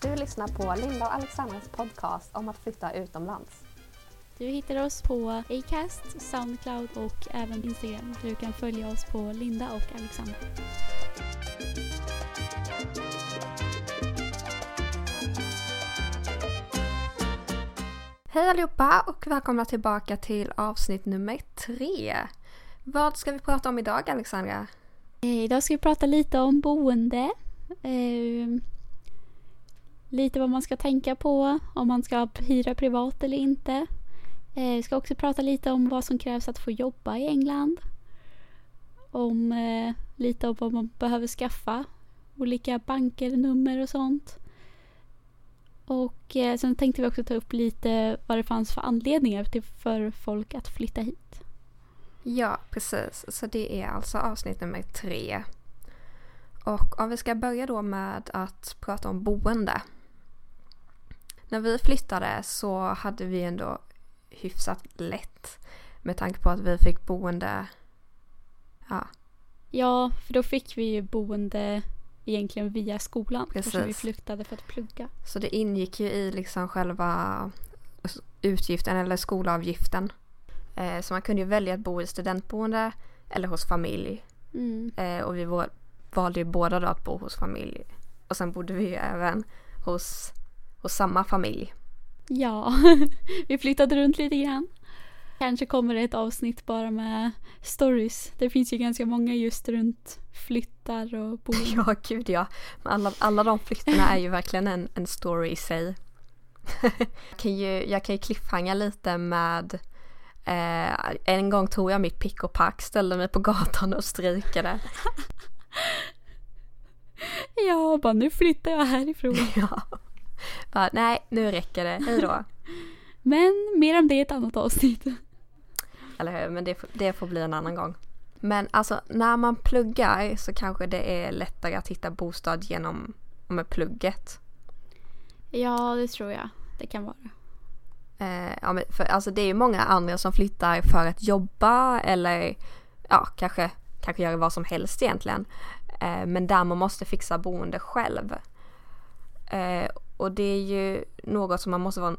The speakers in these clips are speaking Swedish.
Du lyssnar på Linda och Alexandras podcast om att flytta utomlands. Du hittar oss på Acast, Soundcloud och även Instagram. Du kan följa oss på Linda och Alexandra. Hej allihopa och välkomna tillbaka till avsnitt nummer tre. Vad ska vi prata om idag Alexandra? Idag ska vi prata lite om boende. Eh, lite vad man ska tänka på, om man ska hyra privat eller inte. Eh, vi ska också prata lite om vad som krävs att få jobba i England. Om eh, lite om vad man behöver skaffa. Olika banker, nummer och sånt. Och eh, sen tänkte vi också ta upp lite vad det fanns för anledningar till för folk att flytta hit. Ja, precis. Så det är alltså avsnitt nummer tre. Och om vi ska börja då med att prata om boende. När vi flyttade så hade vi ändå hyfsat lätt med tanke på att vi fick boende. Ja, Ja, för då fick vi ju boende egentligen via skolan Precis. eftersom vi flyttade för att plugga. så det ingick ju i liksom själva utgiften eller skolavgiften. Eh, så man kunde ju välja att bo i studentboende eller hos familj. Mm. Eh, och vi var, valde ju båda då att bo hos familj. Och sen bodde vi ju även hos, hos samma familj. Ja, vi flyttade runt lite grann. Kanske kommer det ett avsnitt bara med stories. Det finns ju ganska många just runt flyttar och boende. Ja, gud ja. Men Alla, alla de flyttarna är ju verkligen en, en story i sig. jag, kan ju, jag kan ju cliffhanga lite med eh, en gång tog jag mitt pick och pack, ställde mig på gatan och strejkade. Ja, bara nu flyttar jag härifrån. ja. Bara, nej, nu räcker det, hej då. Men mer om det i ett annat avsnitt. Eller hur? Men det, får- det får bli en annan gång. Men alltså när man pluggar så kanske det är lättare att hitta bostad genom med plugget. Ja, det tror jag. Det kan vara. Eh, ja, men för, alltså det är ju många andra som flyttar för att jobba eller ja, kanske, kanske göra vad som helst egentligen. Eh, men där man måste fixa boende själv. Eh, och det är ju något som man måste vara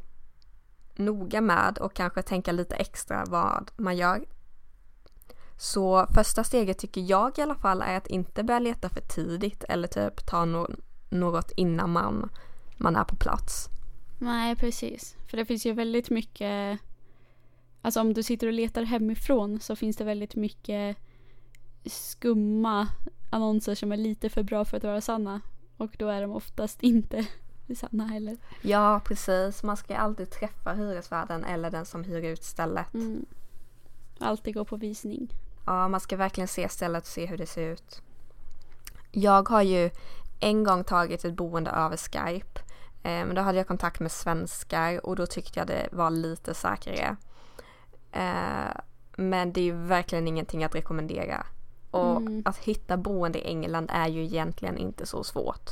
noga med och kanske tänka lite extra vad man gör. Så första steget tycker jag i alla fall är att inte börja leta för tidigt eller typ ta no- något innan man, man är på plats. Nej, precis. För det finns ju väldigt mycket... Alltså om du sitter och letar hemifrån så finns det väldigt mycket skumma annonser som är lite för bra för att vara sanna. Och då är de oftast inte sanna heller. Ja, precis. Man ska ju alltid träffa hyresvärden eller den som hyr ut stället. Mm. Alltid gå på visning. Ja, man ska verkligen se stället och se hur det ser ut. Jag har ju en gång tagit ett boende över Skype. Eh, Men då hade jag kontakt med svenskar och då tyckte jag det var lite säkrare. Eh, Men det är verkligen ingenting att rekommendera. Och Mm. att hitta boende i England är ju egentligen inte så svårt.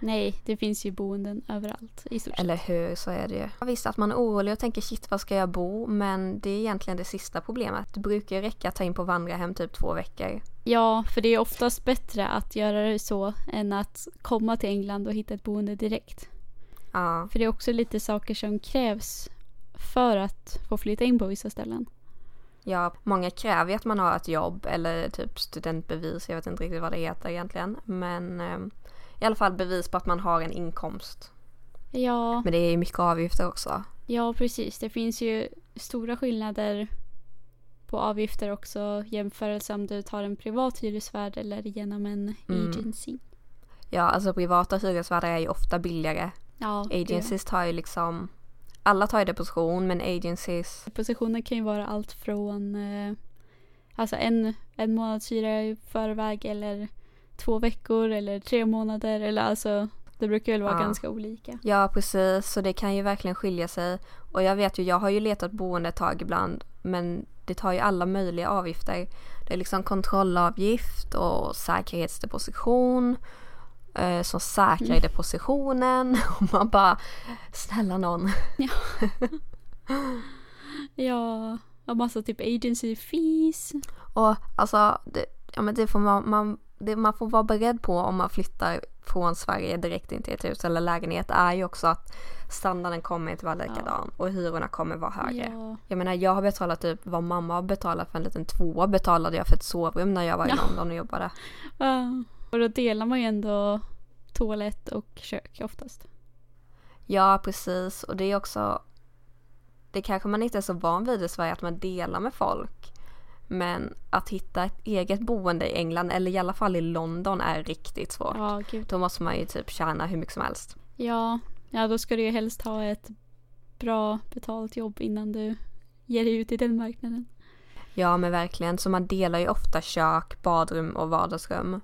Nej, det finns ju boenden överallt i stort sett. Eller hur, så är det ju. Visst att man är orolig och tänker shit var ska jag bo? Men det är egentligen det sista problemet. Det brukar ju räcka att ta in på vandrarhem typ två veckor. Ja, för det är oftast bättre att göra det så än att komma till England och hitta ett boende direkt. Ja, För det är också lite saker som krävs för att få flytta in på vissa ställen. ja, många kräver ju att man har ett jobb eller typ studentbevis. Jag vet inte riktigt vad det heter egentligen. Men eh, i alla fall bevis på att man har en inkomst. Ja, Men det är ju mycket avgifter också. ja precis. Det finns ju stora skillnader på avgifter också jämförelse om du tar en privat hyresvärd eller genom en Mm. agency. Ja, alltså privata hyresvärdar är ju ofta billigare. Ja, det- Agencies tar ju liksom alla tar ju deposition men agencies Positioner kan ju vara allt från eh, alltså en, en månads hyra i förväg eller två veckor eller tre månader eller alltså det brukar väl vara Ja. ganska olika. Ja precis, så det kan ju verkligen skilja sig. Och jag vet ju, jag har ju letat boende ett tag ibland men det tar ju alla möjliga avgifter. Det är liksom kontrollavgift och säkerhetsdeposition eh, som säkrar Mm. depositionen och man bara snälla någon. Ja, och massa typ agency fees. Och alltså det, ja men det får man, man, det man får vara beredd på om man flyttar från Sverige direkt in till ett hus eller lägenhet är ju också att standarden kommer inte vara likadan och hyrorna kommer vara högre. Ja. Jag menar jag har betalat typ vad mamma har betalat för en liten tvåa betalade jag för ett sovrum när jag var i Ja. London och jobbade. Ja. Och då delar man ju ändå toalett och kök oftast. Ja precis och det är också Det kanske man inte är så van vid i Sverige att man delar med folk. Men att hitta ett eget boende i England eller i alla fall i London är riktigt svårt. Ja, gud. Då måste man ju typ tjäna hur mycket som helst. Ja, ja, då ska du ju helst ha ett bra betalt jobb innan du ger dig ut i den marknaden. Ja men verkligen, så man delar ju ofta kök, badrum och vardagsrum.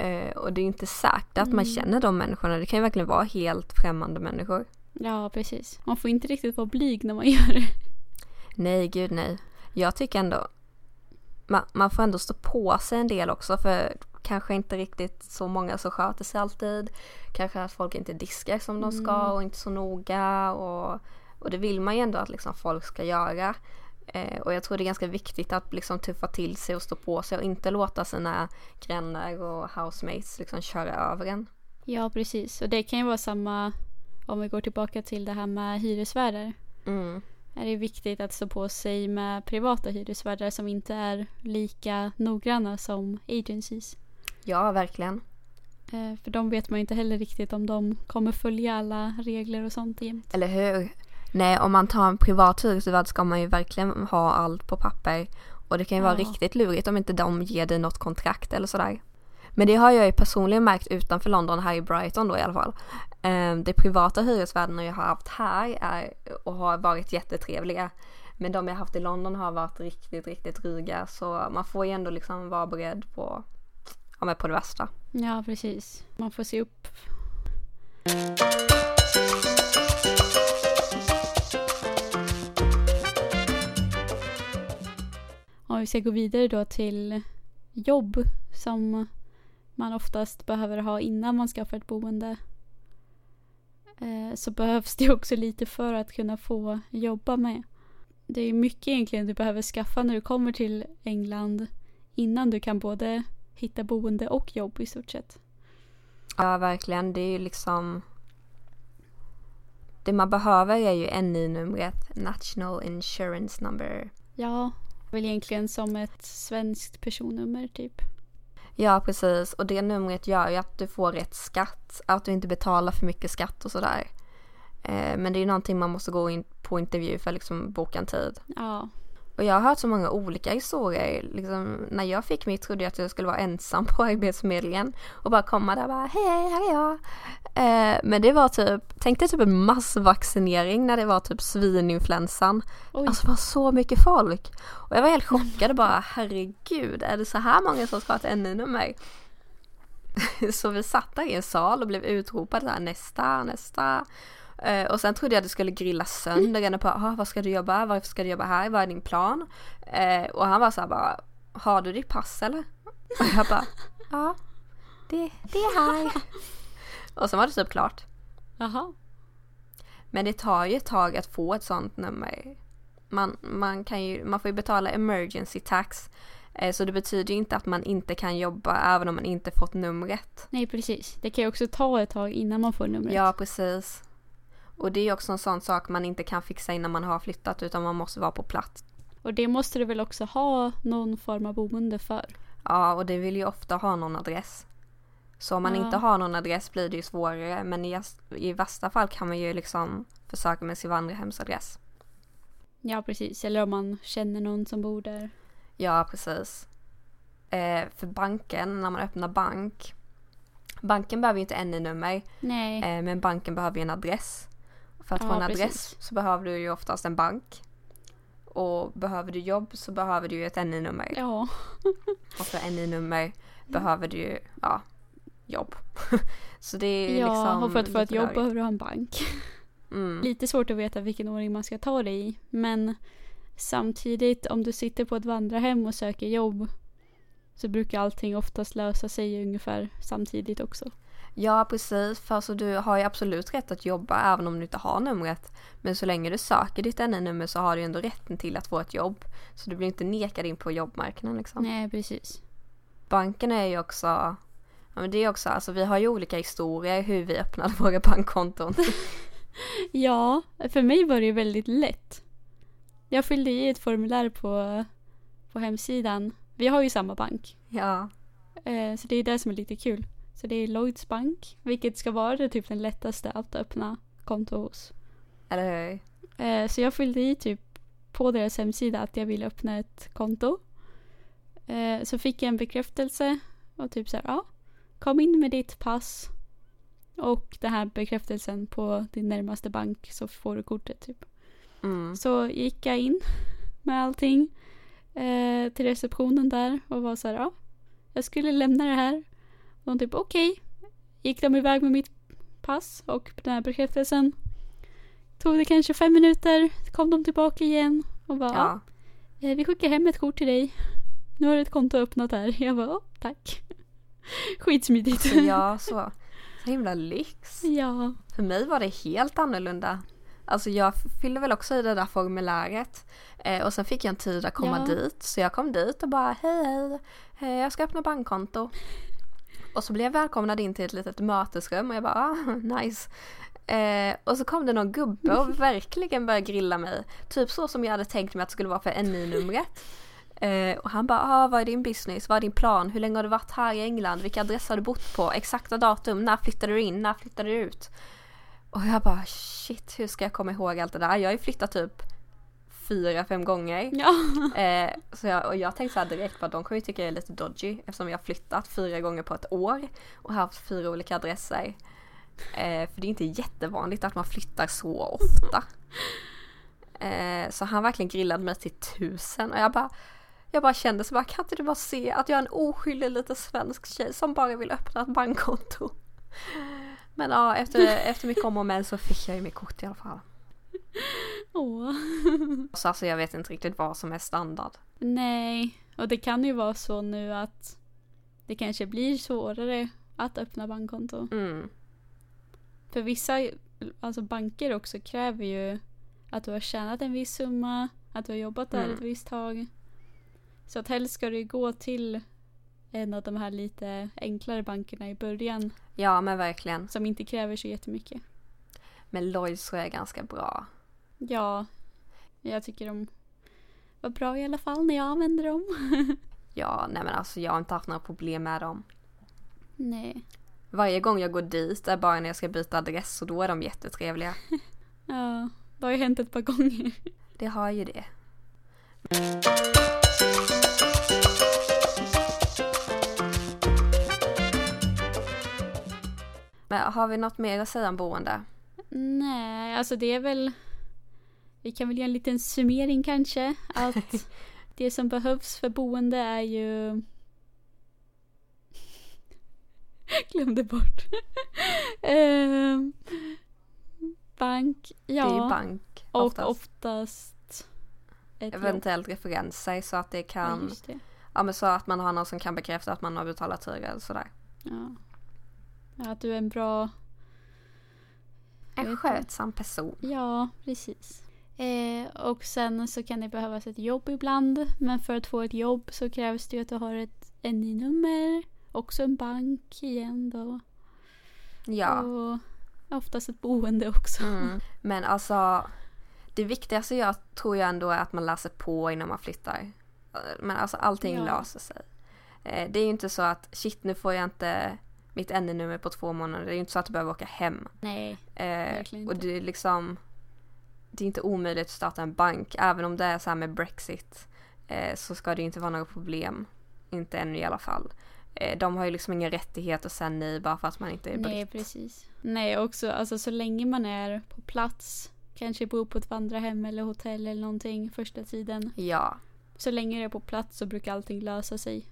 Eh, och det är inte säkert att man Mm. känner de människorna. Det kan ju verkligen vara helt främmande människor. Ja, precis. Man får inte riktigt vara blyg när man gör det. Nej, gud nej. Jag tycker ändå man, man får ändå stå på sig en del också för kanske inte riktigt så många som sköter sig alltid. Kanske att folk inte diskar som de ska Mm. och inte så noga och, och det vill man ju ändå att liksom folk ska göra. Eh, och jag tror det är ganska viktigt att liksom tuffa till sig och stå på sig och inte låta sina grannar och housemates liksom köra över en. Ja, precis. Och det kan ju vara samma om vi går tillbaka till det här med hyresvärdar. Mm. Är det viktigt att stå på sig med privata hyresvärdar som inte är lika noggranna som agencies. Ja, verkligen. Eh, för de vet man inte heller riktigt om de kommer följa alla regler och sånt jämt. Eller hur? Nej, om man tar en privat hyresvärd ska man ju verkligen ha allt på papper. Och det kan ju vara Ja. riktigt lurigt om inte de ger dig något kontrakt eller sådär. Men det har jag ju personligen märkt utanför London, här i Brighton då i alla fall. Eh, De privata hyresvärdarna jag har haft här är, och har varit jättetrevliga. Men de jag haft i London har varit riktigt, riktigt dryga. Så man får ju ändå liksom vara beredd på, ja, på det värsta. Ja, precis. Man får se upp. Vi ska gå vidare då till jobb som man oftast behöver ha innan man skaffar ett boende. Eh, Så behövs det också lite för att kunna få jobba med. Det är mycket egentligen du behöver skaffa när du kommer till England innan du kan både hitta boende och jobb i stort sett. Ja, verkligen. Det är ju liksom... Det man behöver är ju NI-numret, National Insurance Number. Ja, väl egentligen som ett svenskt personnummer typ. Ja, precis. Och det numret gör ju att du får rätt skatt. Att du inte betalar för mycket skatt och sådär. Eh, men det är ju någonting man måste gå in på intervju för att liksom boka en tid. Ja, Och jag har hört så många olika historier. Liksom, när jag fick mitt trodde jag att jag skulle vara ensam på Arbetsförmedlingen. Och bara komma där och bara hej, här är jag. Eh, men det var typ, tänk dig typ en massvaccinering när det var typ svininfluensan. oj. Alltså det var så mycket folk. Och jag var helt chockad och bara herregud, är det så här många som ska ha ett NI-nummer? så vi satt där i en sal och blev utropade där nästa, nästa. Eh, och sen trodde jag att det skulle grilla sönder. Jag bara, ah, vad ska du jobba? Varför ska du jobba här? Vad är din plan? Eh, och han var så här bara, har du ditt pass eller? Och jag bara, ja, det, det är här. och sen var det typ klart. Jaha. Men det tar ju ett tag att få ett sånt nummer. Man, man, kan ju, man får ju betala emergency tax. Eh, så det betyder ju inte att man inte kan jobba även om man inte fått numret. Nej, precis. Det kan ju också ta ett tag innan man får numret. Ja, precis. Och det är också en sån sak man inte kan fixa innan man har flyttat utan man måste vara på plats. Och det måste du väl också ha någon form av boende för? Ja, och det vill ju ofta ha någon adress. Så om man Ja. inte har någon adress blir det ju svårare men i, i värsta fall kan man ju liksom försöka med sin vandrarhemsadress. Ja, precis. Eller om man känner någon som bor där. Ja, precis. Eh, för banken, när man öppnar bank. Banken behöver ju inte NI-nummer, eh, men banken behöver ju en adress. För att Ja, få en adress precis. så behöver du ju oftast en bank. Och behöver du jobb så behöver du ju ett NI-nummer. Ja. Och för NI-nummer behöver du ju, ja, jobb. så det är Ja, liksom och för att få ett jobb rörigt. behöver du ha en bank. Mm. Lite svårt att veta vilken ordning man ska ta det i. Men samtidigt om du sitter på ett vandrarhem och söker jobb så brukar allting oftast lösa sig ungefär samtidigt också. Ja, precis. För alltså, du har ju absolut rätt att jobba även om du inte har numret. Men så länge du söker ditt NI-nummer så har du ju ändå rätten till att få ett jobb. Så du blir inte nekad in på jobbmarknaden liksom. Nej, precis. banken är ju också, ja men det är också, alltså vi har ju olika historier hur vi öppnade våra bankkonton. Ja, för mig var det ju väldigt lätt. Jag fyllde i ett formulär på, på hemsidan. Vi har ju samma bank. ja, Eh, så det är det som är lite kul. Så det är Lloyds bank, vilket ska vara det, typ den lättaste att öppna konto hos. eller hur? Eh, så jag fyllde i typ på deras hemsida att jag ville öppna ett konto. Eh, så fick jag en bekräftelse och typ så här, ja, kom in med ditt pass och den här bekräftelsen på din närmaste bank så får du kortet typ. Mm. Så gick jag in med allting eh, till receptionen där och var så här, ja, jag skulle lämna det här. De typ okej. Gick de iväg med mitt pass och den här bekräftelsen. Tog det kanske fem minuter, kom de tillbaka igen och bara, ja. Eh, vi skickar hem ett kort till dig. Nu har du ett konto öppnat här. Jag bara, "Ja, tack. Skitsmidigt. så ja, så. Så himla lyx. ja. För mig var det helt annorlunda. Alltså jag fyllde väl också i det där formuläret. Eh, och sen fick jag en tid att komma Ja. dit. Så jag kom dit och bara hej hej, eh, jag ska öppna bankkonto. Och så blev jag välkomnad in till ett litet mötesrum och jag bara ah, nice. Eh, och så kom det någon gubbe och verkligen började grilla mig. Typ så som jag hade tänkt mig att det skulle vara för NI-numret. Eh, och han bara, ah, vad är din business? Vad är din plan? Hur länge har du varit här i England? Vilka adresser har du bott på? Exakta datum? När flyttade du in? När flyttade du ut? Och jag bara, shit, hur ska jag komma ihåg allt det där? Jag har ju flyttat typ fyra, fem gånger. Ja. Eh, så jag, och jag tänkte så direkt på att de kommer ju tycka jag är lite dodgy eftersom jag har flyttat fyra gånger på ett år och haft fyra olika adresser. Eh, för det är inte jättevanligt att man flyttar så ofta. Eh, så han verkligen grillade mig till tusen och jag bara jag bara kände så bara, kan inte du bara se att jag är en oskyldig liten svensk tjej som bara vill öppna ett bankkonto? Men ja, efter, efter mycket om och men så fick jag ju mitt kort i alla fall. Åh. Så alltså jag vet inte riktigt vad som är standard. Nej, och det kan ju vara så nu att det kanske blir svårare att öppna bankkonto. Mm. För vissa alltså banker också kräver ju att du har tjänat en viss summa, att du har jobbat där Mm. ett visst tag. Så att helst ska du gå till en av de här lite enklare bankerna i början Ja men verkligen. som inte kräver så jättemycket. Men Lloyds tror jag är ganska bra. Ja, jag tycker de var bra i alla fall när jag använde dem. Ja, nej men alltså jag har inte haft några problem med dem. Nej. Varje gång jag går dit är bara när jag ska byta adress och då är de jättetrevliga. Ja, det har ju hänt ett par gånger. Det har ju det. Men har vi något mer att säga om boende? Nej, alltså det är väl... Vi kan väl göra en liten summering kanske. Att det som behövs för boende är ju... Glömde bort. Ehm, bank, ja. Det är ju bank och oftast. oftast ett jobb. Eventuellt referenser så att det Ja, kan, just det. ja men så att man har någon som kan bekräfta att man har betalat hyra eller sådär. Ja. ja, att du är en bra... En skötsam person. Ja, precis. Eh, och sen så kan det behövas ett jobb ibland. Men för att få ett jobb så krävs det ju att du har ett NI-nummer. Också en bank igen då. Ja. Och oftast ett boende också. Mm. Men alltså, det viktigaste jag tror jag ändå är att man läser på innan man flyttar. Men alltså allting Ja. löser sig. Eh, Det är ju inte så att shit nu får jag inte mitt NI-nummer på två månader. Det är ju inte så att du behöver åka hem. Nej, Eh, Verkligen och inte. det är liksom Det är inte omöjligt att starta en bank. Även om det är så här med Brexit. Eh, så ska det inte vara några problem. Inte ännu i alla fall. Eh, de har ju liksom ingen rättighet att säga nej bara för att man inte är nej britt. precis. Nej, också alltså så länge man är på plats. Kanske bor på ett vandrarhem eller hotell eller någonting första tiden. Ja, Så länge du är på plats så brukar allting lösa sig.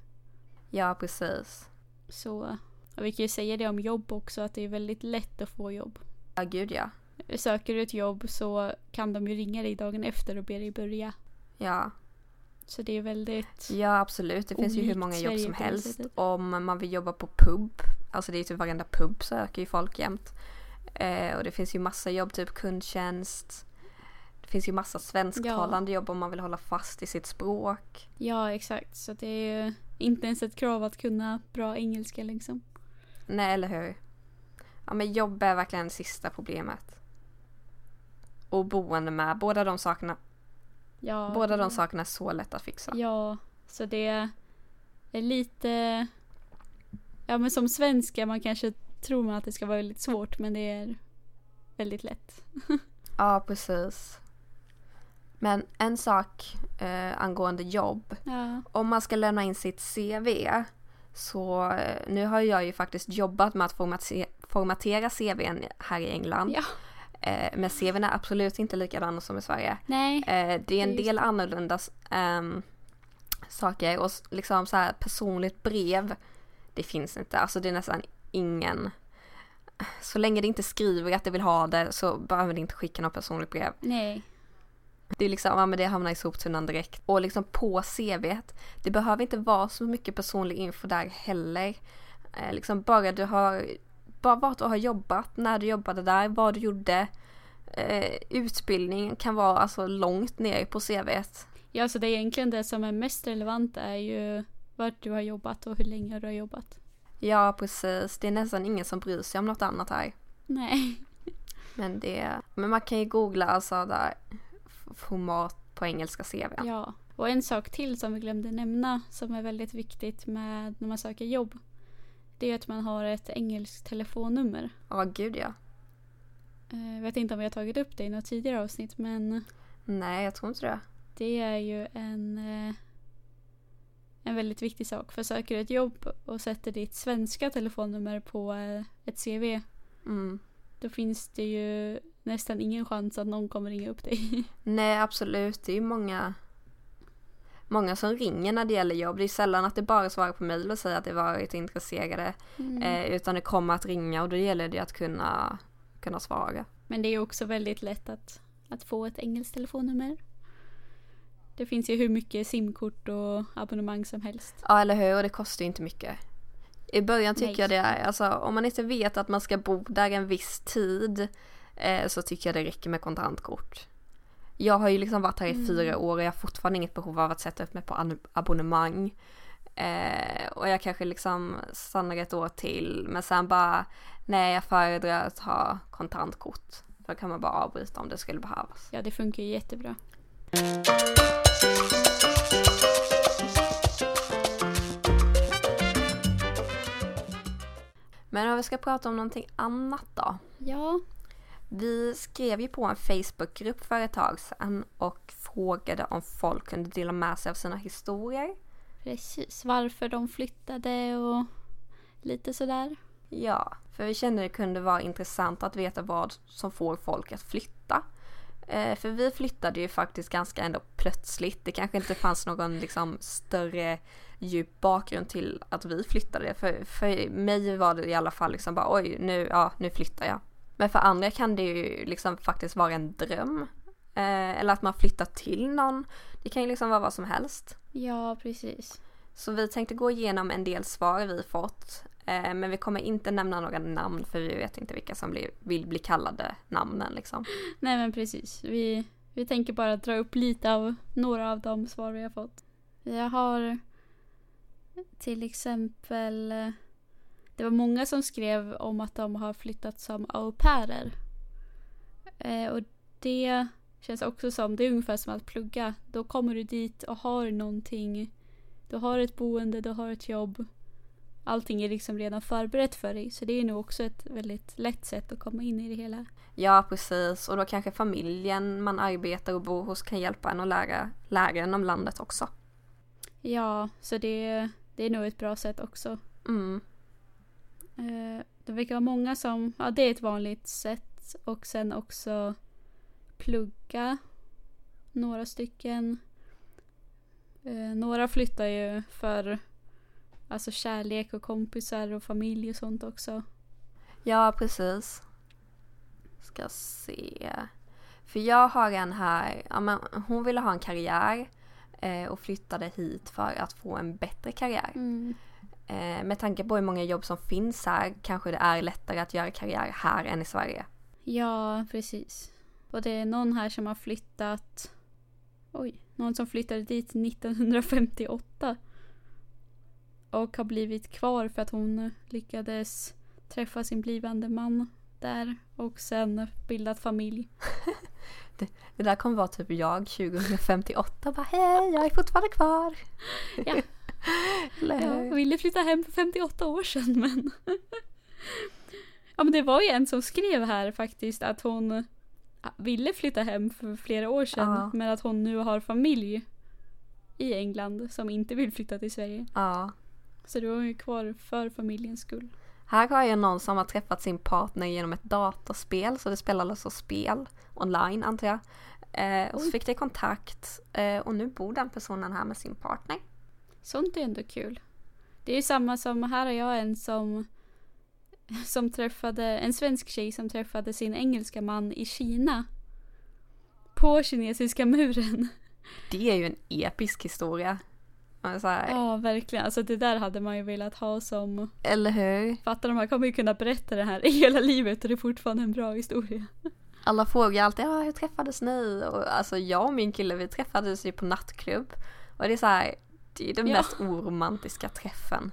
ja precis. Så, och vi kan ju säga det om jobb också, att det är väldigt lätt att få jobb. Ja gud ja. Söker du ett jobb så kan de ju ringa dig dagen efter och be dig börja. Ja, Så det är väldigt... ja absolut. Det finns ju hur många jobb Sverige som helst. Om man vill jobba på pub. Alltså det är ju typ varenda pub söker ju folk jämt. Eh, och det finns ju massa jobb, typ kundtjänst. Det finns ju massa svensktalande jobb om man vill hålla fast i sitt språk. Ja, exakt. Så det är ju inte ens ett krav att kunna bra engelska liksom. Nej, eller hur? Ja, men jobb är verkligen det sista problemet. Och boende med. Båda de sakerna, Ja, båda de sakerna är så lätt att fixa. Ja, så det är lite... Ja, men som svenska man kanske tror man att det ska vara väldigt svårt men det är väldigt lätt. Ja, precis. Men en sak eh, angående jobb. Ja, Om man ska lämna in sitt CV så eh, nu har jag ju faktiskt jobbat med att formate- formatera CVn här i England. Ja. Eh, men CVn är absolut inte likadana som i Sverige. nej. Eh, det är en del annorlunda ehm, saker och liksom så här personligt brev. Det finns inte, alltså det är nästan ingen. Så länge det inte skriver att det vill ha det så behöver det inte skicka något personligt brev. Nej. Det är liksom, ja men det hamnar i soptunnan direkt. Och liksom på CVt, det behöver inte vara så mycket personlig info där heller. Eh, liksom bara du har, bara vart du har jobbat, när du jobbade där, vad du gjorde. Eh, utbildning kan vara alltså långt ner på CVt. Ja, så det är egentligen det som är mest relevant är ju vart du har jobbat och hur länge du har jobbat. Ja precis, det är nästan ingen som bryr sig om något annat här. Nej. Men det, men man kan ju googla alltså där format på engelska CVn. Ja. Och en sak till som vi glömde nämna som är väldigt viktigt med när man söker jobb. Det är att man har ett engelskt telefonnummer. Ja gud ja. Eh, Jag vet inte om vi har tagit upp det i något tidigare avsnitt men Nej jag tror inte det. det är ju en, eh, en väldigt viktig sak. För söker du ett jobb och sätter ditt svenska telefonnummer på eh, ett CV Mm. då finns det ju nästan ingen chans att någon kommer ringa upp dig. Nej absolut, det är ju många Många som ringer när det gäller jobb. Det är sällan att det bara svarar på mejl och säger att de varit intresserade. Mm. Eh, utan det kommer att ringa och då gäller det att kunna, kunna svara. Men det är också väldigt lätt att, att få ett engelskt telefonnummer. Det finns ju hur mycket simkort och abonnemang som helst. Ja eller hur, och det kostar ju inte mycket. I början tycker Nej. jag det är, alltså om man inte vet att man ska bo där en viss tid eh, så tycker jag det räcker med kontantkort. Jag har ju liksom varit här i Mm. fyra år och jag har fortfarande inget behov av att sätta upp mig på an- abonnemang. Eh, och jag kanske liksom stannar ett år till men sen bara nej jag föredrar att ha kontantkort. För då kan man bara avbryta om det skulle behövas. Ja, det funkar ju jättebra. Men om vi ska prata om någonting annat då. Ja, Vi skrev ju på en Facebookgrupp för ett tag sedan och frågade om folk kunde dela med sig av sina historier. precis. Varför de flyttade och lite sådär. Ja, för vi kände det kunde vara intressant att veta vad som får folk att flytta. Eh, för vi flyttade ju faktiskt ganska ändå plötsligt. Det kanske inte fanns någon liksom större djup bakgrund till att vi flyttade. För, för mig var det i alla fall liksom bara oj, nu, ja, nu flyttar jag. Men för andra kan det ju liksom faktiskt vara en dröm. Eh, eller att man flyttar till någon. Det kan ju liksom vara vad som helst. Ja, precis. Så vi tänkte gå igenom en del svar vi fått. Eh, men vi kommer inte nämna några namn för vi vet inte vilka som blir, vill bli kallade namnen liksom. Nej, men precis. Vi, vi tänker bara dra upp lite av några av de svar vi har fått. Jag har till exempel eh, det var många som skrev om att de har flyttat som au pairer. Eh, och det känns också som, det är ungefär som att plugga. Då kommer du dit och har någonting. Du har ett boende, du har ett jobb. Allting är liksom redan förberett för dig. Så det är nog också ett väldigt lätt sätt att komma in i det hela. Ja precis och då kanske familjen man arbetar och bor hos kan hjälpa en att lära, lära en om landet också. Ja, så det, det är nog ett bra sätt också. Mm. Eh, det verkar vara många som, ja det är ett vanligt sätt och sen också plugga. Några stycken. Eh, några flyttar ju för alltså kärlek och kompisar och familj och sånt också. Ja precis. Ska se. För jag har en här, ja, men hon ville ha en karriär eh, och flyttade hit för att få en bättre karriär. Eh, med tanke på hur många jobb som finns här kanske det är lättare att göra karriär här än i Sverige. Ja, precis. Och det är någon här som har flyttat... Oj, någon som flyttade dit 1958. Och har blivit kvar för att hon lyckades träffa sin blivande man där och sen bildat familj. Det där kommer vara typ jag 2058 bara hej, jag är fortfarande kvar. Ja. Eller Jag ville flytta hem för 58 år sedan men... ja men det var ju en som skrev här faktiskt att hon ville flytta hem för flera år sedan Ja. men att hon nu har familj i England som inte vill flytta till Sverige. Ja. Så då är hon ju kvar för familjens skull. Här har jag någon som har träffat sin partner genom ett datorspel, så det spelar alltså spel online antar jag. Eh, och så fick de kontakt eh, och nu bor den personen här med sin partner. Sånt är ändå kul. Det är ju samma som, här har jag en som som träffade, en svensk tjej som träffade sin engelska man i Kina. På kinesiska muren. Det är ju en episk historia. Här, Ja, verkligen. Alltså det där hade man ju velat ha som... Eller hur? Fattar man kommer ju kunna berätta det här hela livet och det är fortfarande en bra historia. Alla frågar alltid, ja hur träffades ni? Och alltså jag och min kille vi träffades ju på nattklubb. Och det är så här, det är den Ja. mest oromantiska träffen.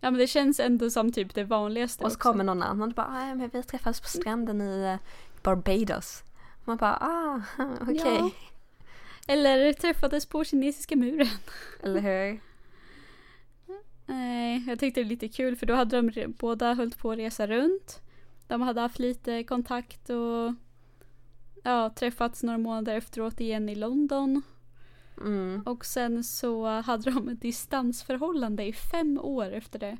Ja men det känns ändå som typ det vanligaste Och så också. kommer någon annan och bara, "Ah, men vi träffades på stranden i eh, Barbados. Man bara, ah, okej. Ja. Eller träffades på kinesiska muren. Eller hur? Nej, jag tyckte det var lite kul för då hade de båda hållit på att resa runt. De hade haft lite kontakt och ja, träffats några månader efteråt igen i London. Mm. Och sen så hade de ett distansförhållande i fem år efter det.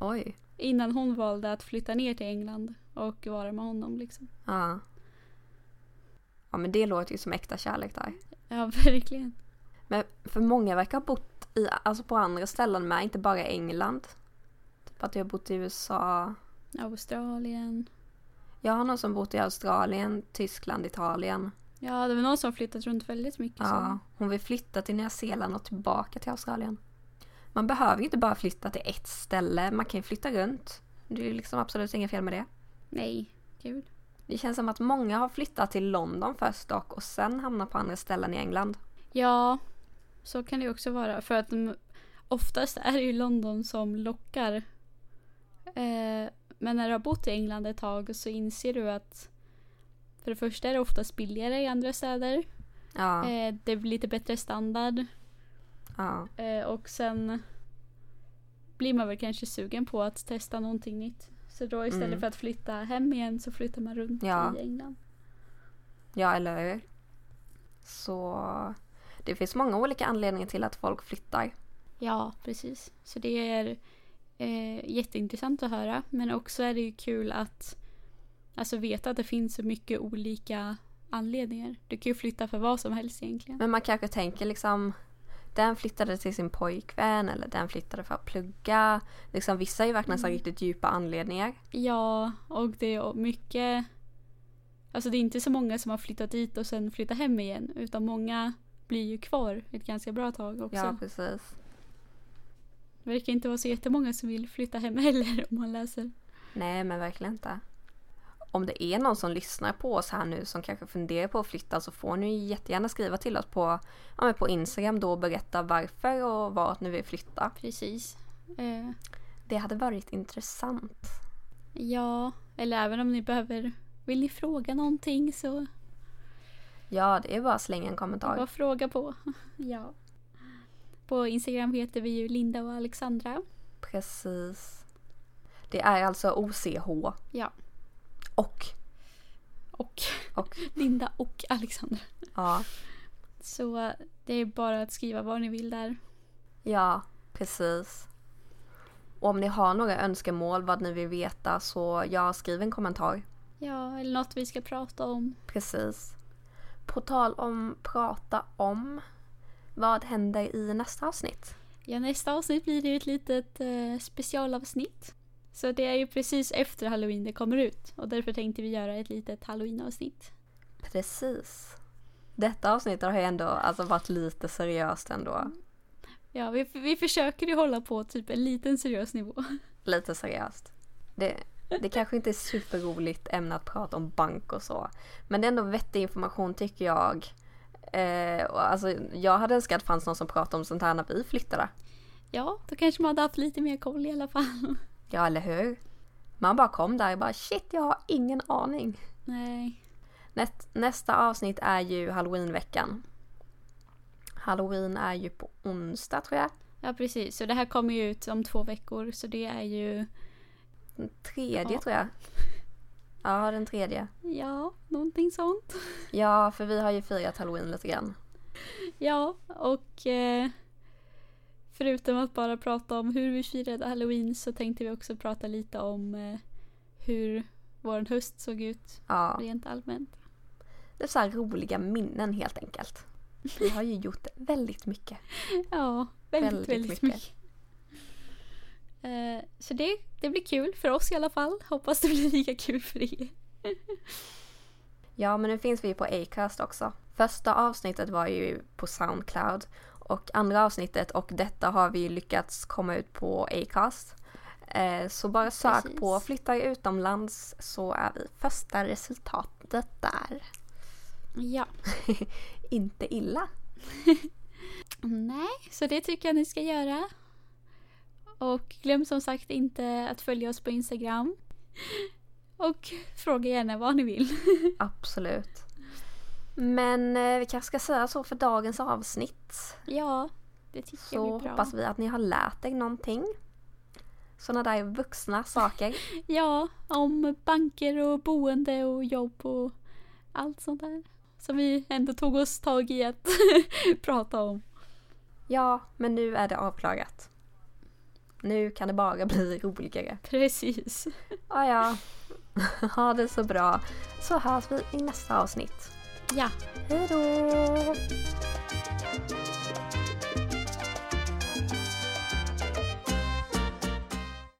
Oj. Innan hon valde att flytta ner till England och vara med honom liksom. Ja. Ja men det låter ju som äkta kärlek där. Ja, verkligen. Men för många verkar ha bott i, alltså på andra ställen med, inte bara England. Typ att jag har bott i USA. Australien. Jag har någon som bott i Australien, Tyskland, Italien. Ja, det var någon som har flyttat runt väldigt mycket. Ja, Så. hon vill flytta till Nya Zeeland och tillbaka till Australien. Man behöver ju inte bara flytta till ett ställe, man kan ju flytta runt. Det är ju liksom absolut inget fel med det. Nej, gud. Det känns som att många har flyttat till London först dock och sen hamnat på andra ställen i England. Ja, så kan det också vara. För att de, oftast är det ju London som lockar. Eh, men när du har bott i England ett tag så inser du att för det första är det oftast billigare i andra städer. Ja, Eh, det blir lite bättre standard. ja, Eh, och sen blir man väl kanske sugen på att testa någonting nytt. Så då istället Mm. för att flytta hem igen så flyttar man runt Ja. i England. ja eller hur? Så det finns många olika anledningar till att folk flyttar. Ja, precis. Så det är eh, jätteintressant att höra. Men också är det ju kul att alltså, veta att det finns så mycket olika anledningar. Du kan ju flytta för vad som helst egentligen. Men man kanske tänker liksom den flyttade till sin pojkvän eller den flyttade för att plugga. Liksom, vissa är ju verkligen så här riktigt djupa anledningar. Ja, och det är mycket... Alltså det är inte så många som har flyttat dit och sen flyttat hem igen. Utan många blir ju kvar ett ganska bra tag också. Ja, precis. Det verkar inte vara så jättemånga som vill flytta hem heller om man läser. Nej, men verkligen inte. Om det är någon som lyssnar på oss här nu som kanske funderar på att flytta så får ni jättegärna skriva till oss på, ja, på Instagram då och berätta varför och vart ni vill flytta. Precis. Eh, Det hade varit intressant. ja, eller även om ni behöver... Vill ni fråga någonting så Ja, det är bara att slänga en kommentar. Bara fråga på. ja. På Instagram heter vi ju Linda och Alexandra. Precis. Det är alltså OCH Ja. Och, Och och Linda och Alexandra. ja, Så det är bara att skriva vad ni vill där. ja, precis. Och om ni har några önskemål vad ni vill veta så ja, skriv en kommentar. Ja, eller något vi ska prata om. Precis. På tal om prata om, vad händer i nästa avsnitt? Ja, nästa avsnitt blir det ett litet eh, specialavsnitt. Så det är ju precis efter halloween det kommer ut. Och därför tänkte vi göra ett litet halloween-avsnitt. Precis. Detta avsnitt har ju ändå alltså varit lite seriöst ändå. Ja, vi, vi försöker ju hålla på typ en liten seriös nivå. Lite seriöst. Det, Det kanske inte är superroligt ämne att prata om bank och så. Men det är ändå vettig information tycker jag. Eh, och alltså, jag hade önskat att det fanns någon som pratade om sånt här när vi flyttade. Ja, då kanske man hade haft lite mer koll i alla fall. Ja, eller hur? Man bara kom där och bara shit, jag har ingen aning. Nej. Näst, nästa avsnitt är ju halloweenveckan. Halloween är ju på onsdag tror jag. Ja, precis. Så det här kommer ju ut om två veckor, så det är ju... Den tredje Ja. tror jag. Ja, den tredje. Ja, någonting sånt. Ja, för vi har ju firat halloween lite grann. Ja, och eh, förutom att bara prata om hur vi firade halloween så tänkte vi också prata lite om eh, hur vår höst såg ut Ja, rent allmänt. det är så roliga minnen helt enkelt. Vi har ju gjort väldigt mycket. Ja, väldigt, Väldigt väldigt, mycket. mycket. Eh, så det, det blir kul för oss i alla fall. Hoppas det blir lika kul för er. Ja, men nu finns vi på Acast också. Första avsnittet var ju på Soundcloud och andra avsnittet och detta har vi lyckats komma ut på Acast. Eh, Så bara sök Precis. på flyttar utomlands så är vi första resultatet där. Ja. Inte illa. Nej, så det tycker jag ni ska göra. Och glöm som sagt inte att följa oss på Instagram. Och fråga gärna vad ni vill. Absolut. Men eh, vi kanske ska säga så för dagens avsnitt. Ja, det tycker Så jag blir bra. hoppas vi att ni har lärt er någonting. Sådana där vuxna saker. Ja, om banker och boende och jobb och allt sånt där. Som vi ändå tog oss tag i att prata om. Ja, men nu är det avklarat. Nu kan det bara bli roligare. Precis. Ja, ja. Ha det så bra. Så hörs vi i nästa avsnitt. Ja, Hej då!